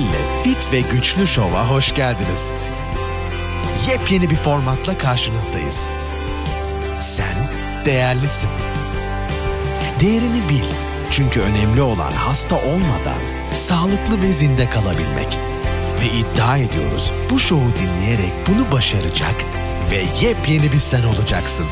ile Fit ve Güçlü Şov'a hoş geldiniz. Yepyeni bir formatla karşınızdayız. Sen değerlisin. Değerini bil. Çünkü önemli olan hasta olmadan sağlıklı ve zinde kalabilmek. Ve iddia ediyoruz bu şovu dinleyerek bunu başaracak ve yepyeni bir sen olacaksın.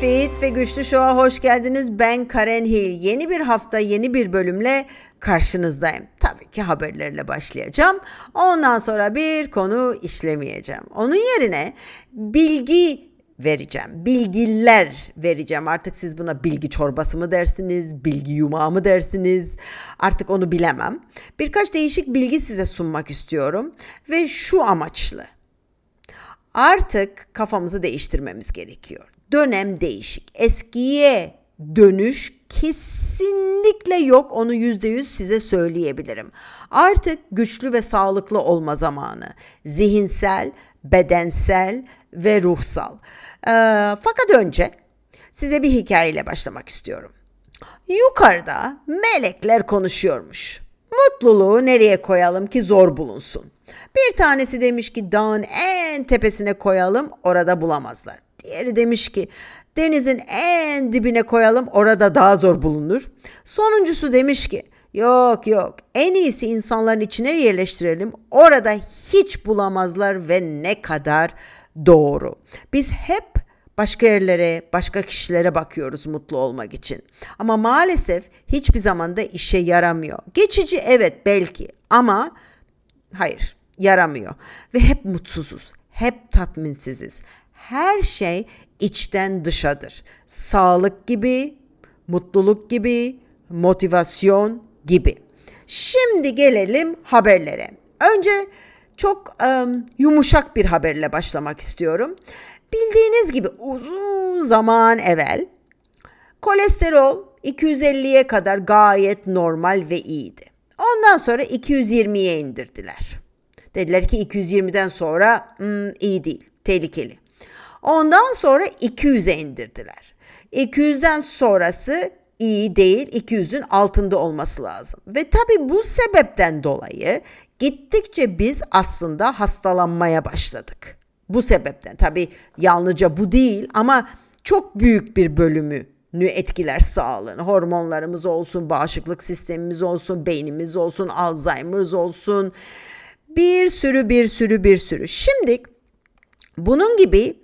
Fit ve Güçlü Show'a hoş geldiniz. Ben Karen Hill. Yeni bir hafta, yeni bir bölümle karşınızdayım. Tabii ki haberlerle başlayacağım. Ondan sonra bir konu işlemeyeceğim. Onun yerine bilgi vereceğim. Bilgiler vereceğim. Artık siz buna bilgi çorbası mı dersiniz, bilgi yumağı mı dersiniz? Artık onu bilemem. Birkaç değişik bilgi size sunmak istiyorum ve şu amaçlı. Artık kafamızı değiştirmemiz gerekiyor. Dönem değişik. Eskiye dönüş kesinlikle yok. Onu yüzde yüz size söyleyebilirim. Artık güçlü ve sağlıklı olma zamanı. Zihinsel, bedensel ve ruhsal. Ee, fakat önce size bir hikayeyle başlamak istiyorum. Yukarıda melekler konuşuyormuş. Mutluluğu nereye koyalım ki zor bulunsun? Bir tanesi demiş ki dağın en tepesine koyalım orada bulamazlar. Diğeri demiş ki denizin en dibine koyalım orada daha zor bulunur. Sonuncusu demiş ki yok yok en iyisi insanların içine yerleştirelim orada hiç bulamazlar ve ne kadar doğru. Biz hep başka yerlere, başka kişilere bakıyoruz mutlu olmak için. Ama maalesef hiçbir zaman da işe yaramıyor. Geçici evet belki ama hayır yaramıyor ve hep mutsuzuz. Hep tatminsiziz. Her şey içten dışadır. Sağlık gibi, mutluluk gibi, motivasyon gibi. Şimdi gelelim haberlere. Önce çok um, yumuşak bir haberle başlamak istiyorum. Bildiğiniz gibi uzun zaman evvel kolesterol 250'ye kadar gayet normal ve iyiydi. Ondan sonra 220'ye indirdiler. Dediler ki 220'den sonra hmm, iyi değil, tehlikeli. Ondan sonra 200'e indirdiler. 200'den sonrası iyi değil, 200'ün altında olması lazım. Ve tabii bu sebepten dolayı gittikçe biz aslında hastalanmaya başladık. Bu sebepten tabii yalnızca bu değil ama çok büyük bir bölümü etkiler sağlığını. Hormonlarımız olsun, bağışıklık sistemimiz olsun, beynimiz olsun, Alzheimer's olsun. Bir sürü bir sürü bir sürü. Şimdi bunun gibi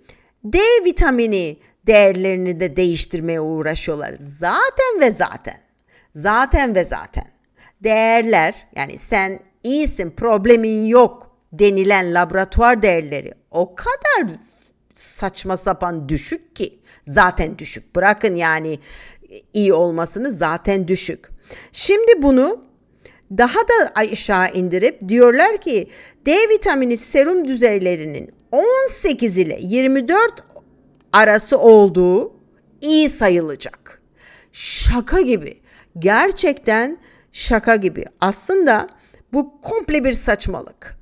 D vitamini değerlerini de değiştirmeye uğraşıyorlar. Zaten ve zaten. Zaten ve zaten. Değerler yani sen iyisin, problemin yok denilen laboratuvar değerleri o kadar saçma sapan düşük ki zaten düşük. Bırakın yani iyi olmasını zaten düşük. Şimdi bunu daha da aşağı indirip diyorlar ki D vitamini serum düzeylerinin 18 ile 24 arası olduğu iyi sayılacak. Şaka gibi. Gerçekten şaka gibi. Aslında bu komple bir saçmalık.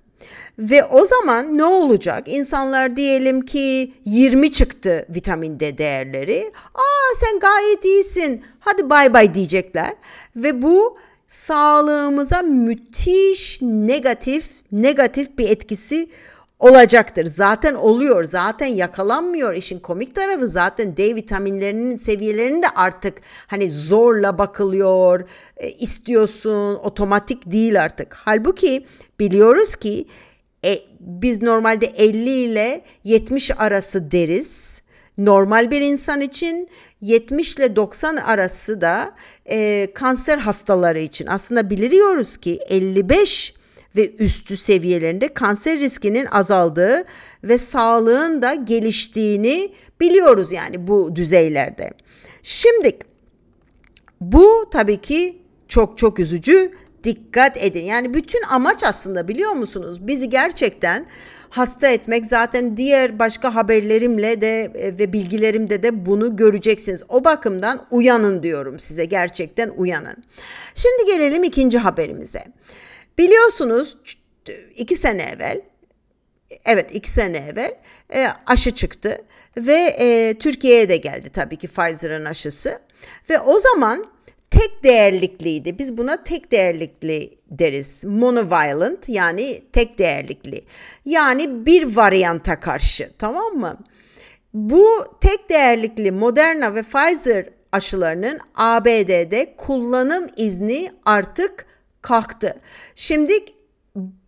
Ve o zaman ne olacak? İnsanlar diyelim ki 20 çıktı vitamin D değerleri. Aa sen gayet iyisin. Hadi bay bay diyecekler. Ve bu sağlığımıza müthiş negatif negatif bir etkisi olacaktır. Zaten oluyor. Zaten yakalanmıyor. İşin komik tarafı zaten D vitaminlerinin seviyelerini de artık hani zorla bakılıyor. E, istiyorsun. Otomatik değil artık. Halbuki biliyoruz ki e, biz normalde 50 ile 70 arası deriz. Normal bir insan için 70 ile 90 arası da e, kanser hastaları için. Aslında biliyoruz ki 55 ve üstü seviyelerinde kanser riskinin azaldığı ve sağlığın da geliştiğini biliyoruz yani bu düzeylerde. Şimdi bu tabii ki çok çok üzücü. Dikkat edin. Yani bütün amaç aslında biliyor musunuz? Bizi gerçekten hasta etmek. Zaten diğer başka haberlerimle de e, ve bilgilerimde de bunu göreceksiniz. O bakımdan uyanın diyorum size. Gerçekten uyanın. Şimdi gelelim ikinci haberimize. Biliyorsunuz iki sene evvel evet iki sene evvel e, aşı çıktı ve e, Türkiye'ye de geldi tabii ki Pfizer'ın aşısı ve o zaman tek değerlikliydi. Biz buna tek değerlikli deriz. Monovalent yani tek değerlikli. Yani bir varyanta karşı tamam mı? Bu tek değerlikli Moderna ve Pfizer aşılarının ABD'de kullanım izni artık kalktı. Şimdi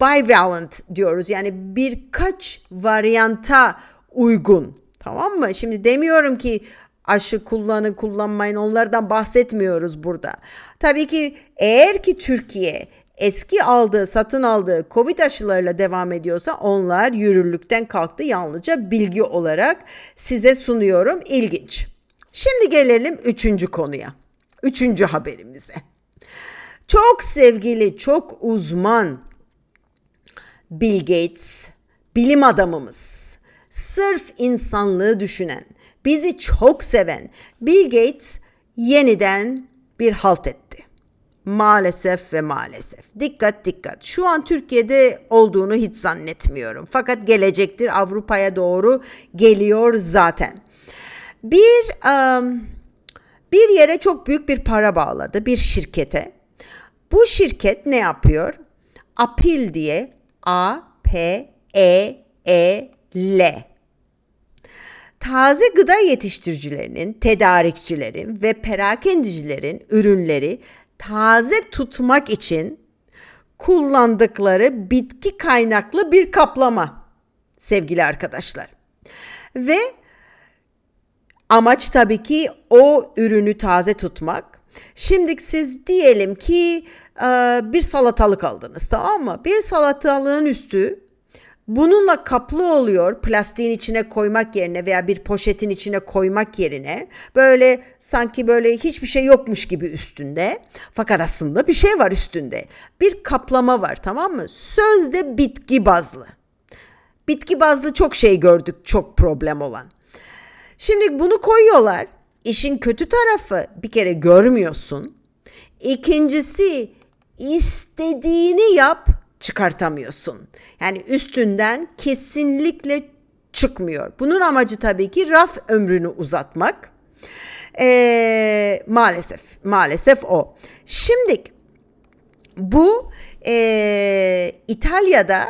bivalent diyoruz. Yani birkaç varyanta uygun. Tamam mı? Şimdi demiyorum ki aşı kullanın kullanmayın onlardan bahsetmiyoruz burada. Tabii ki eğer ki Türkiye eski aldığı, satın aldığı Covid aşılarıyla devam ediyorsa onlar yürürlükten kalktı. Yalnızca bilgi olarak size sunuyorum. İlginç. Şimdi gelelim üçüncü konuya. Üçüncü haberimize. Çok sevgili, çok uzman Bill Gates, bilim adamımız, sırf insanlığı düşünen, bizi çok seven Bill Gates yeniden bir halt etti. Maalesef ve maalesef. Dikkat dikkat. Şu an Türkiye'de olduğunu hiç zannetmiyorum. Fakat gelecektir Avrupa'ya doğru geliyor zaten. Bir um, bir yere çok büyük bir para bağladı bir şirkete. Bu şirket ne yapıyor? Apil diye A P E E L taze gıda yetiştiricilerinin, tedarikçilerin ve perakendicilerin ürünleri taze tutmak için kullandıkları bitki kaynaklı bir kaplama sevgili arkadaşlar. Ve amaç tabii ki o ürünü taze tutmak. Şimdi siz diyelim ki bir salatalık aldınız tamam mı? Bir salatalığın üstü Bununla kaplı oluyor plastiğin içine koymak yerine veya bir poşetin içine koymak yerine böyle sanki böyle hiçbir şey yokmuş gibi üstünde fakat aslında bir şey var üstünde. Bir kaplama var tamam mı? Sözde bitki bazlı. Bitki bazlı çok şey gördük çok problem olan. Şimdi bunu koyuyorlar. İşin kötü tarafı bir kere görmüyorsun. İkincisi istediğini yap çıkartamıyorsun. Yani üstünden kesinlikle çıkmıyor. Bunun amacı tabii ki raf ömrünü uzatmak. Ee, maalesef, maalesef o. Şimdi bu e, İtalya'da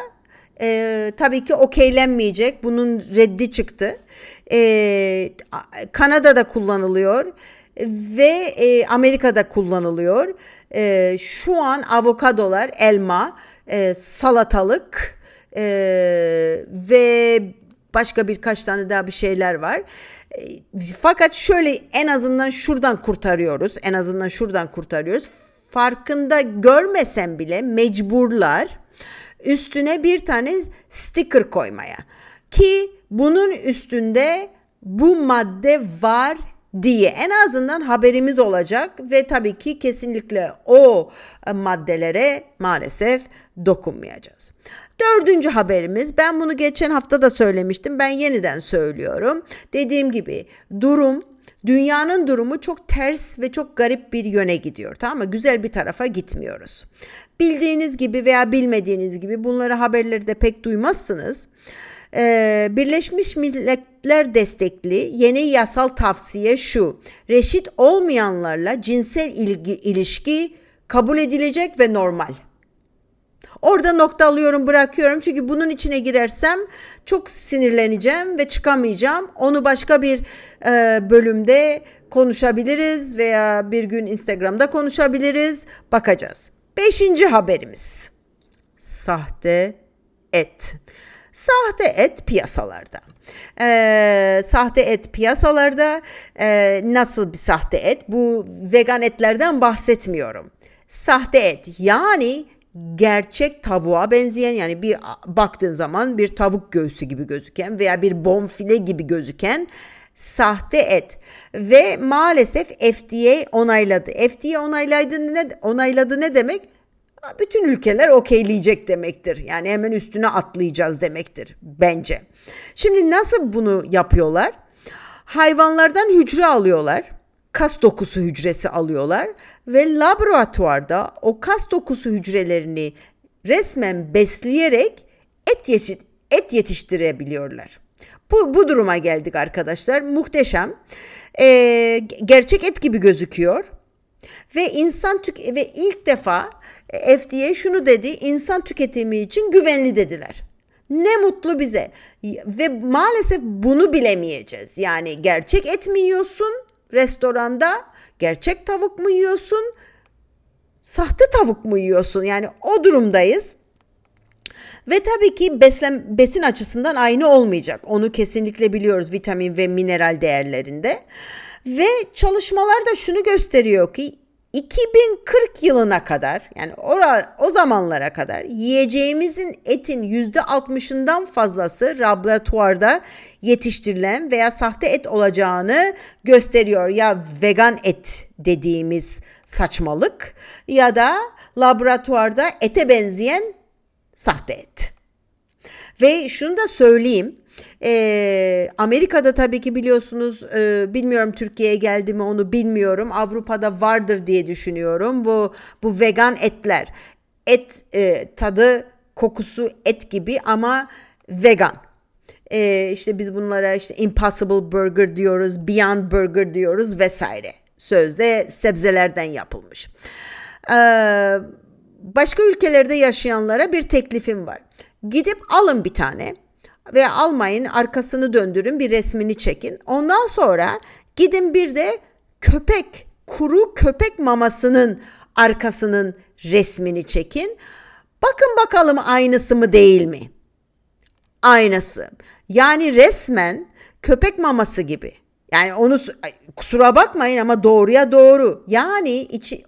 e, tabii ki okeylenmeyecek. Bunun reddi çıktı. E, Kanada'da kullanılıyor ve e, Amerika'da kullanılıyor. E, şu an avokadolar, elma, e, salatalık e, ve başka birkaç tane daha bir şeyler var. E, fakat şöyle en azından şuradan kurtarıyoruz. En azından şuradan kurtarıyoruz. Farkında görmesem bile mecburlar üstüne bir tane sticker koymaya. Ki bunun üstünde bu madde var diye en azından haberimiz olacak ve tabii ki kesinlikle o e, maddelere maalesef dokunmayacağız. Dördüncü haberimiz ben bunu geçen hafta da söylemiştim ben yeniden söylüyorum. Dediğim gibi durum dünyanın durumu çok ters ve çok garip bir yöne gidiyor tamam mı? Güzel bir tarafa gitmiyoruz. Bildiğiniz gibi veya bilmediğiniz gibi bunları haberleri de pek duymazsınız. Ee, Birleşmiş Milletler destekli yeni yasal tavsiye şu. Reşit olmayanlarla cinsel ilgi, ilişki kabul edilecek ve normal. Orada nokta alıyorum bırakıyorum çünkü bunun içine girersem çok sinirleneceğim ve çıkamayacağım. Onu başka bir e, bölümde konuşabiliriz veya bir gün Instagram'da konuşabiliriz. Bakacağız. Beşinci haberimiz. Sahte et. Sahte et piyasalarda. Ee, sahte et piyasalarda e, nasıl bir sahte et? Bu vegan etlerden bahsetmiyorum. Sahte et yani gerçek tavuğa benzeyen yani bir baktığın zaman bir tavuk göğsü gibi gözüken veya bir bonfile gibi gözüken sahte et ve maalesef FDA onayladı. FDA onayladı ne onayladı ne demek? Bütün ülkeler okeyleyecek demektir. Yani hemen üstüne atlayacağız demektir bence. Şimdi nasıl bunu yapıyorlar? Hayvanlardan hücre alıyorlar. Kas dokusu hücresi alıyorlar ve laboratuvarda o kas dokusu hücrelerini resmen besleyerek et, yeşit, et yetiştirebiliyorlar. Bu, bu duruma geldik arkadaşlar. Muhteşem. Ee, gerçek et gibi gözüküyor. Ve insan tük ve ilk defa e, FDA şunu dedi. insan tüketimi için güvenli dediler. Ne mutlu bize. Ve maalesef bunu bilemeyeceğiz. Yani gerçek et mi yiyorsun restoranda? Gerçek tavuk mu yiyorsun? Sahte tavuk mu yiyorsun? Yani o durumdayız. Ve tabii ki beslen, besin açısından aynı olmayacak. Onu kesinlikle biliyoruz vitamin ve mineral değerlerinde. Ve çalışmalar da şunu gösteriyor ki 2040 yılına kadar yani o, o zamanlara kadar yiyeceğimizin etin %60'ından fazlası laboratuvarda yetiştirilen veya sahte et olacağını gösteriyor. Ya vegan et dediğimiz saçmalık ya da laboratuvarda ete benzeyen sahte et. Ve şunu da söyleyeyim. E, Amerika'da tabii ki biliyorsunuz e, bilmiyorum Türkiye'ye geldi mi onu bilmiyorum. Avrupa'da vardır diye düşünüyorum. Bu bu vegan etler. Et e, tadı kokusu et gibi ama vegan. E, işte biz bunlara işte impossible burger diyoruz, beyond burger diyoruz vesaire. Sözde sebzelerden yapılmış. Eee başka ülkelerde yaşayanlara bir teklifim var. Gidip alın bir tane ve almayın arkasını döndürün bir resmini çekin. Ondan sonra gidin bir de köpek kuru köpek mamasının arkasının resmini çekin. Bakın bakalım aynısı mı değil mi? Aynısı. Yani resmen köpek maması gibi. Yani onu kusura bakmayın ama doğruya doğru. Yani içi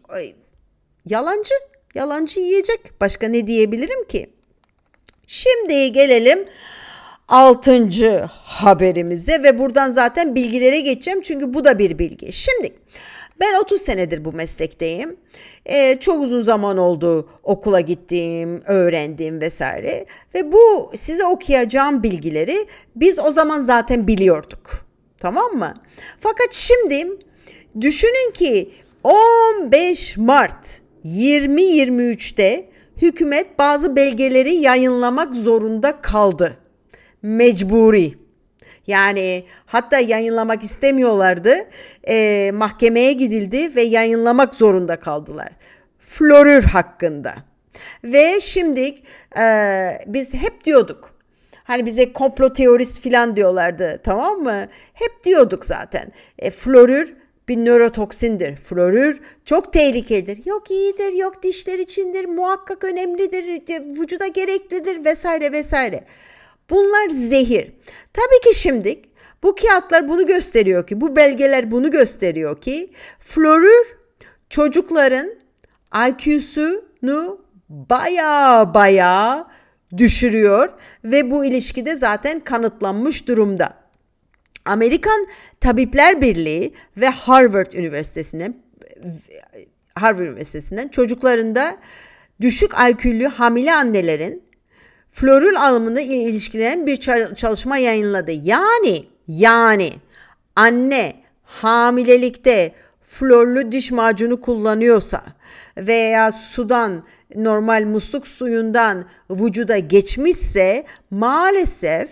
yalancı. Yalancı yiyecek. Başka ne diyebilirim ki? Şimdi gelelim altıncı haberimize ve buradan zaten bilgilere geçeceğim çünkü bu da bir bilgi. Şimdi ben 30 senedir bu meslekteyim. Ee, çok uzun zaman oldu okula gittiğim, öğrendiğim vesaire. Ve bu size okuyacağım bilgileri biz o zaman zaten biliyorduk. Tamam mı? Fakat şimdi düşünün ki 15 Mart 2023'te hükümet bazı belgeleri yayınlamak zorunda kaldı. Mecburi. Yani hatta yayınlamak istemiyorlardı. E, mahkemeye gidildi ve yayınlamak zorunda kaldılar. Florür hakkında. Ve şimdi e, biz hep diyorduk. Hani bize komplo teorist falan diyorlardı tamam mı? Hep diyorduk zaten. E, florür bir nörotoksindir. Florür çok tehlikelidir. Yok iyidir, yok dişler içindir, muhakkak önemlidir, vücuda gereklidir vesaire vesaire. Bunlar zehir. Tabii ki şimdi bu kağıtlar bunu gösteriyor ki, bu belgeler bunu gösteriyor ki florür çocukların IQ'sunu baya baya düşürüyor ve bu ilişkide zaten kanıtlanmış durumda. Amerikan Tabipler Birliği ve Harvard Üniversitesi'nden Harvard Üniversitesi'nden çocuklarında düşük IQ'lü hamile annelerin florül alımında ilişkilerin bir çalışma yayınladı. Yani yani anne hamilelikte florlu diş macunu kullanıyorsa veya sudan normal musluk suyundan vücuda geçmişse maalesef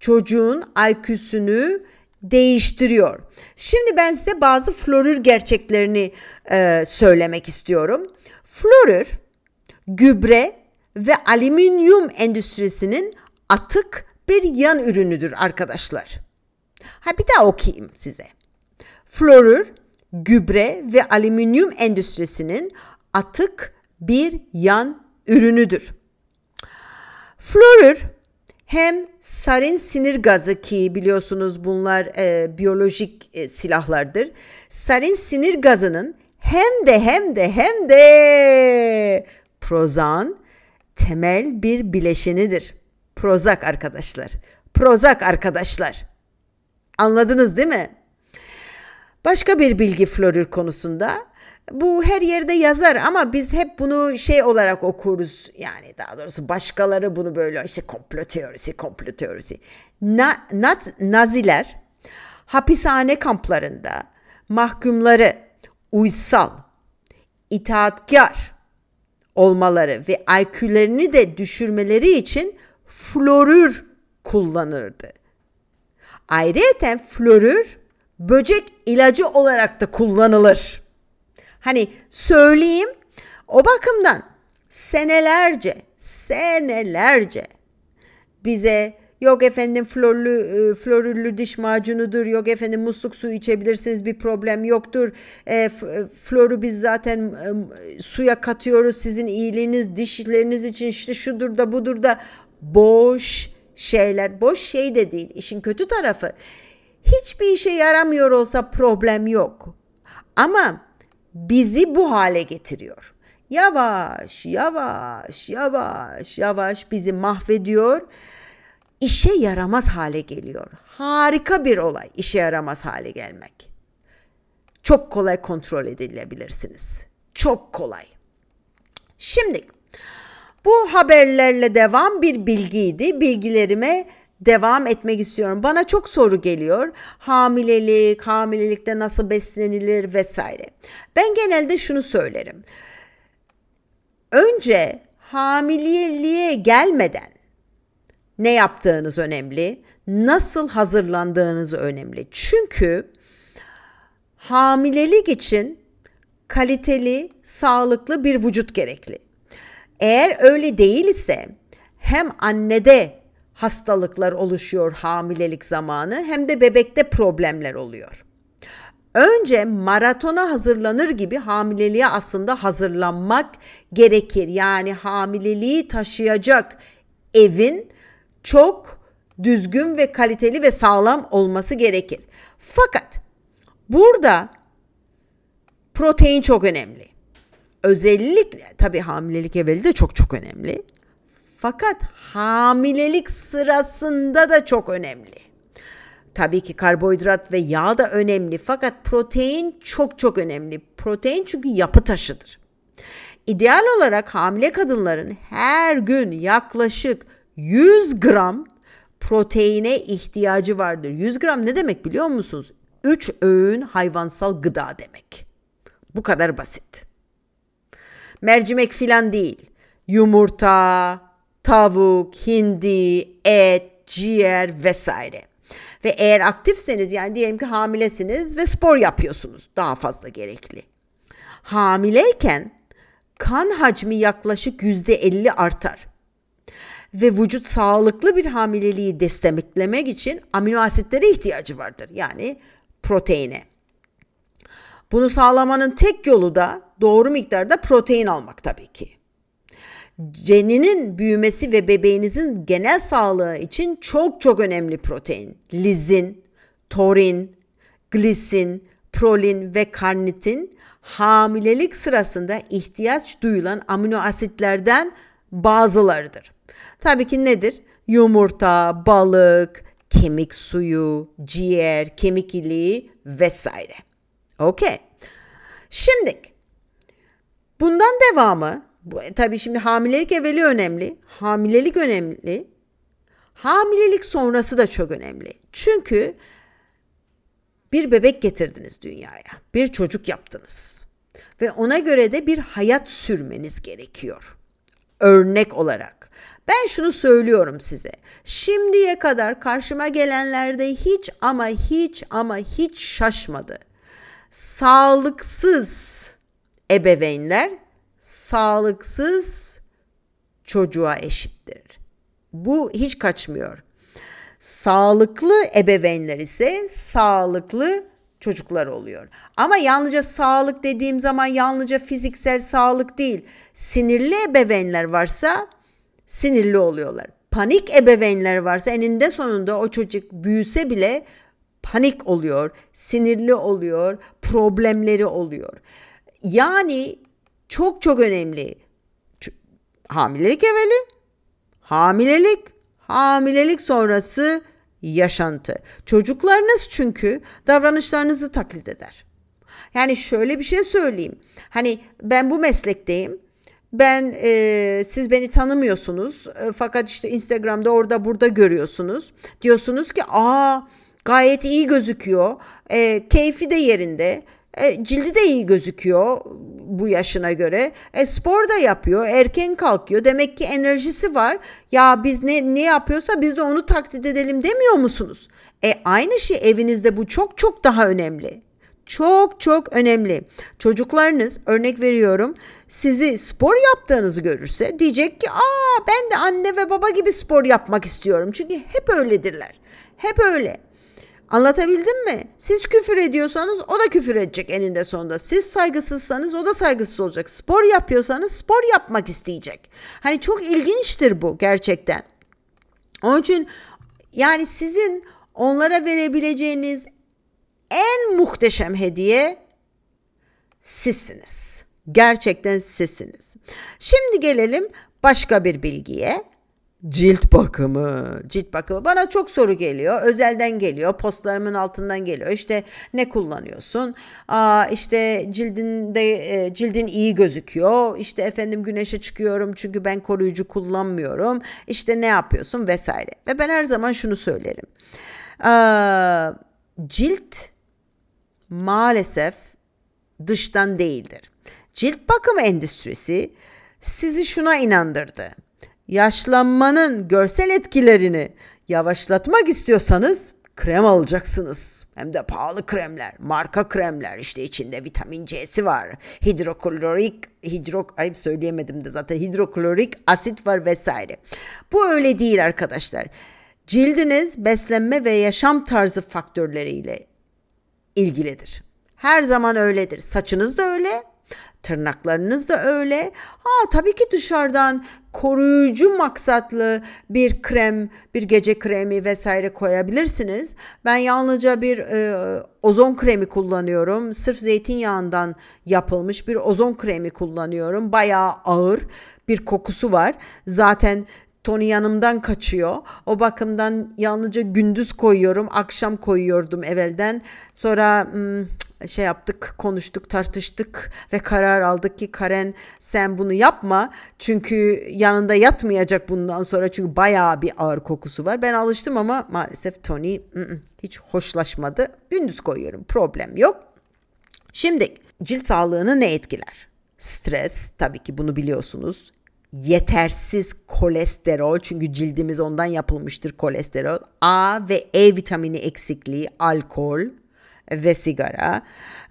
çocuğun IQ'sünü değiştiriyor. Şimdi ben size bazı florür gerçeklerini e, söylemek istiyorum. Florür gübre ve alüminyum endüstrisinin atık bir yan ürünüdür arkadaşlar. Ha bir daha okuyayım size. Florür gübre ve alüminyum endüstrisinin atık bir yan ürünüdür. Florür hem sarin sinir gazı ki biliyorsunuz bunlar e, biyolojik e, silahlardır. Sarin sinir gazının hem de hem de hem de prozan temel bir bileşenidir. Prozak arkadaşlar. Prozak arkadaşlar. Anladınız değil mi? Başka bir bilgi florür konusunda bu her yerde yazar ama biz hep bunu şey olarak okuruz. Yani daha doğrusu başkaları bunu böyle işte komplo teorisi, komplo teorisi. Na, nat, naziler hapishane kamplarında mahkumları uysal, itaatkar olmaları ve IQ'lerini de düşürmeleri için florür kullanırdı. Ayrıca florür böcek ilacı olarak da kullanılır. Hani söyleyeyim o bakımdan senelerce senelerce bize yok efendim florlu, e, florüllü diş macunudur, yok efendim musluk suyu içebilirsiniz bir problem yoktur. E, e floru biz zaten e, suya katıyoruz sizin iyiliğiniz, dişleriniz için işte şudur da budur da boş şeyler. Boş şey de değil. İşin kötü tarafı hiçbir işe yaramıyor olsa problem yok. Ama bizi bu hale getiriyor. Yavaş, yavaş, yavaş, yavaş bizi mahvediyor. İşe yaramaz hale geliyor. Harika bir olay işe yaramaz hale gelmek. Çok kolay kontrol edilebilirsiniz. Çok kolay. Şimdi bu haberlerle devam bir bilgiydi. Bilgilerime devam etmek istiyorum. Bana çok soru geliyor. Hamilelik, hamilelikte nasıl beslenilir vesaire. Ben genelde şunu söylerim. Önce hamileliğe gelmeden ne yaptığınız önemli, nasıl hazırlandığınız önemli. Çünkü hamilelik için kaliteli, sağlıklı bir vücut gerekli. Eğer öyle değil ise hem annede hastalıklar oluşuyor hamilelik zamanı hem de bebekte problemler oluyor. Önce maratona hazırlanır gibi hamileliğe aslında hazırlanmak gerekir. Yani hamileliği taşıyacak evin çok düzgün ve kaliteli ve sağlam olması gerekir. Fakat burada protein çok önemli. Özellikle tabii hamilelik evveli de çok çok önemli. Fakat hamilelik sırasında da çok önemli. Tabii ki karbonhidrat ve yağ da önemli fakat protein çok çok önemli. Protein çünkü yapı taşıdır. İdeal olarak hamile kadınların her gün yaklaşık 100 gram proteine ihtiyacı vardır. 100 gram ne demek biliyor musunuz? 3 öğün hayvansal gıda demek. Bu kadar basit. Mercimek filan değil. Yumurta, tavuk, hindi, et, ciğer vesaire. Ve eğer aktifseniz yani diyelim ki hamilesiniz ve spor yapıyorsunuz daha fazla gerekli. Hamileyken kan hacmi yaklaşık %50 artar. Ve vücut sağlıklı bir hamileliği desteklemek için amino asitlere ihtiyacı vardır. Yani proteine. Bunu sağlamanın tek yolu da doğru miktarda protein almak tabii ki. Ceninin büyümesi ve bebeğinizin genel sağlığı için çok çok önemli protein. Lizin, torin, glisin, prolin ve karnitin hamilelik sırasında ihtiyaç duyulan amino asitlerden bazılarıdır. Tabii ki nedir? Yumurta, balık, kemik suyu, ciğer, kemik iliği vesaire. Okey. Şimdi bundan devamı bu, e, tabii şimdi hamilelik evveli önemli. Hamilelik önemli. Hamilelik sonrası da çok önemli. Çünkü bir bebek getirdiniz dünyaya. Bir çocuk yaptınız. Ve ona göre de bir hayat sürmeniz gerekiyor. Örnek olarak. Ben şunu söylüyorum size. Şimdiye kadar karşıma gelenlerde hiç ama hiç ama hiç şaşmadı. Sağlıksız ebeveynler sağlıksız çocuğa eşittir. Bu hiç kaçmıyor. Sağlıklı ebeveynler ise sağlıklı çocuklar oluyor. Ama yalnızca sağlık dediğim zaman yalnızca fiziksel sağlık değil. Sinirli ebeveynler varsa sinirli oluyorlar. Panik ebeveynler varsa eninde sonunda o çocuk büyüse bile panik oluyor, sinirli oluyor, problemleri oluyor. Yani çok çok önemli. Ç- hamilelik evveli, hamilelik, hamilelik sonrası yaşantı. Çocuklarınız çünkü davranışlarınızı taklit eder. Yani şöyle bir şey söyleyeyim. Hani ben bu meslekteyim. Ben e, siz beni tanımıyorsunuz e, fakat işte Instagram'da orada burada görüyorsunuz. Diyorsunuz ki aa gayet iyi gözüküyor. E, keyfi de yerinde. E, cildi de iyi gözüküyor bu yaşına göre. E, spor da yapıyor, erken kalkıyor. Demek ki enerjisi var. Ya biz ne ne yapıyorsa biz de onu taklit edelim demiyor musunuz? E aynı şey evinizde bu çok çok daha önemli. çok çok önemli. Çocuklarınız örnek veriyorum sizi spor yaptığınızı görürse diyecek ki aa ben de anne ve baba gibi spor yapmak istiyorum. Çünkü hep öyledirler. Hep öyle. Anlatabildim mi? Siz küfür ediyorsanız o da küfür edecek eninde sonunda. Siz saygısızsanız o da saygısız olacak. Spor yapıyorsanız spor yapmak isteyecek. Hani çok ilginçtir bu gerçekten. Onun için yani sizin onlara verebileceğiniz en muhteşem hediye sizsiniz. Gerçekten sizsiniz. Şimdi gelelim başka bir bilgiye. Cilt bakımı, cilt bakımı. Bana çok soru geliyor. Özelden geliyor, postlarımın altından geliyor. İşte ne kullanıyorsun? Aa, işte cildinde e, cildin iyi gözüküyor. İşte efendim güneşe çıkıyorum çünkü ben koruyucu kullanmıyorum. İşte ne yapıyorsun vesaire. Ve ben her zaman şunu söylerim. Aa, cilt maalesef dıştan değildir. Cilt bakımı endüstrisi sizi şuna inandırdı yaşlanmanın görsel etkilerini yavaşlatmak istiyorsanız krem alacaksınız. Hem de pahalı kremler, marka kremler işte içinde vitamin C'si var. Hidroklorik, hidrok, ayıp söyleyemedim de zaten hidroklorik asit var vesaire. Bu öyle değil arkadaşlar. Cildiniz beslenme ve yaşam tarzı faktörleriyle ilgilidir. Her zaman öyledir. Saçınız da öyle, Tırnaklarınız da öyle. Ha tabii ki dışarıdan koruyucu maksatlı bir krem, bir gece kremi vesaire koyabilirsiniz. Ben yalnızca bir e, ozon kremi kullanıyorum. Sırf zeytinyağından yapılmış bir ozon kremi kullanıyorum. Bayağı ağır bir kokusu var. Zaten Tony yanımdan kaçıyor. O bakımdan yalnızca gündüz koyuyorum. Akşam koyuyordum evvelden. Sonra hmm, şey yaptık, konuştuk, tartıştık ve karar aldık ki Karen sen bunu yapma. Çünkü yanında yatmayacak bundan sonra çünkü bayağı bir ağır kokusu var. Ben alıştım ama maalesef Tony ı -ı, hiç hoşlaşmadı. Gündüz koyuyorum. Problem yok. Şimdi cilt sağlığını ne etkiler? Stres tabii ki bunu biliyorsunuz. Yetersiz kolesterol çünkü cildimiz ondan yapılmıştır kolesterol. A ve E vitamini eksikliği, alkol, ve sigara.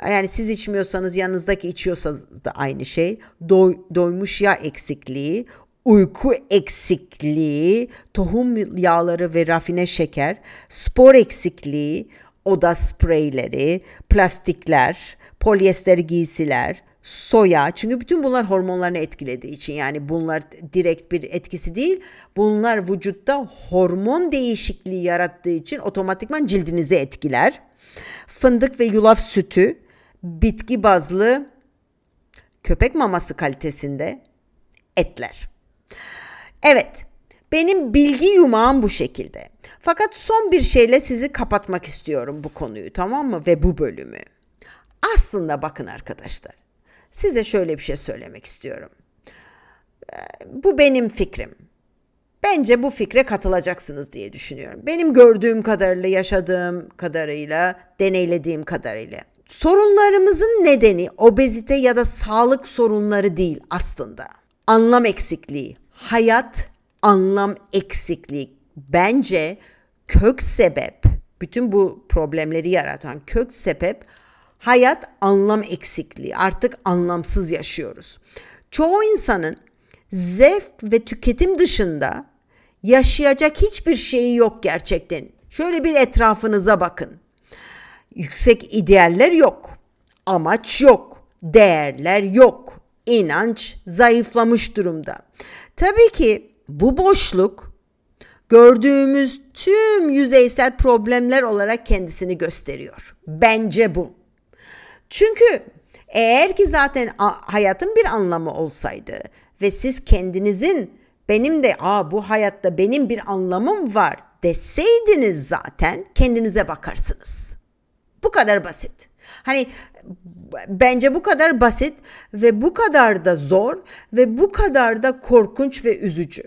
Yani siz içmiyorsanız yanınızdaki içiyorsa da aynı şey. Doy, doymuş yağ eksikliği, uyku eksikliği, tohum yağları ve rafine şeker, spor eksikliği, oda spreyleri, plastikler, polyester giysiler, soya çünkü bütün bunlar hormonlarını etkilediği için yani bunlar direkt bir etkisi değil bunlar vücutta hormon değişikliği yarattığı için otomatikman cildinizi etkiler fındık ve yulaf sütü, bitki bazlı köpek maması kalitesinde etler. Evet, benim bilgi yumağım bu şekilde. Fakat son bir şeyle sizi kapatmak istiyorum bu konuyu tamam mı ve bu bölümü. Aslında bakın arkadaşlar. Size şöyle bir şey söylemek istiyorum. Ee, bu benim fikrim. Bence bu fikre katılacaksınız diye düşünüyorum. Benim gördüğüm kadarıyla, yaşadığım kadarıyla, deneylediğim kadarıyla. Sorunlarımızın nedeni obezite ya da sağlık sorunları değil aslında. Anlam eksikliği, hayat anlam eksikliği. Bence kök sebep, bütün bu problemleri yaratan kök sebep hayat anlam eksikliği. Artık anlamsız yaşıyoruz. Çoğu insanın zevk ve tüketim dışında yaşayacak hiçbir şeyi yok gerçekten. Şöyle bir etrafınıza bakın. Yüksek idealler yok. Amaç yok. Değerler yok. İnanç zayıflamış durumda. Tabii ki bu boşluk gördüğümüz tüm yüzeysel problemler olarak kendisini gösteriyor. Bence bu. Çünkü eğer ki zaten hayatın bir anlamı olsaydı ve siz kendinizin benim de aa bu hayatta benim bir anlamım var deseydiniz zaten kendinize bakarsınız. Bu kadar basit. Hani bence bu kadar basit ve bu kadar da zor ve bu kadar da korkunç ve üzücü.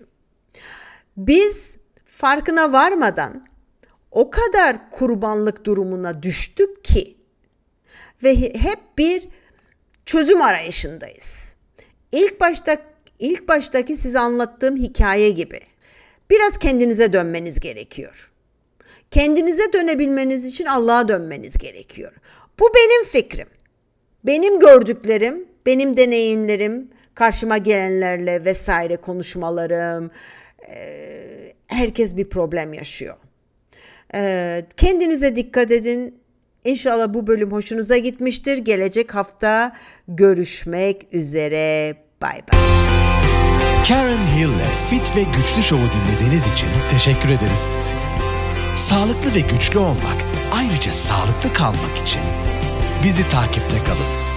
Biz farkına varmadan o kadar kurbanlık durumuna düştük ki ve hep bir çözüm arayışındayız. İlk başta ilk baştaki size anlattığım hikaye gibi. Biraz kendinize dönmeniz gerekiyor. Kendinize dönebilmeniz için Allah'a dönmeniz gerekiyor. Bu benim fikrim. Benim gördüklerim, benim deneyimlerim, karşıma gelenlerle vesaire konuşmalarım. Herkes bir problem yaşıyor. Kendinize dikkat edin. İnşallah bu bölüm hoşunuza gitmiştir. Gelecek hafta görüşmek üzere. Bay bay. Karen Hill'le Fit ve Güçlü Show'u dinlediğiniz için teşekkür ederiz. Sağlıklı ve güçlü olmak, ayrıca sağlıklı kalmak için bizi takipte kalın.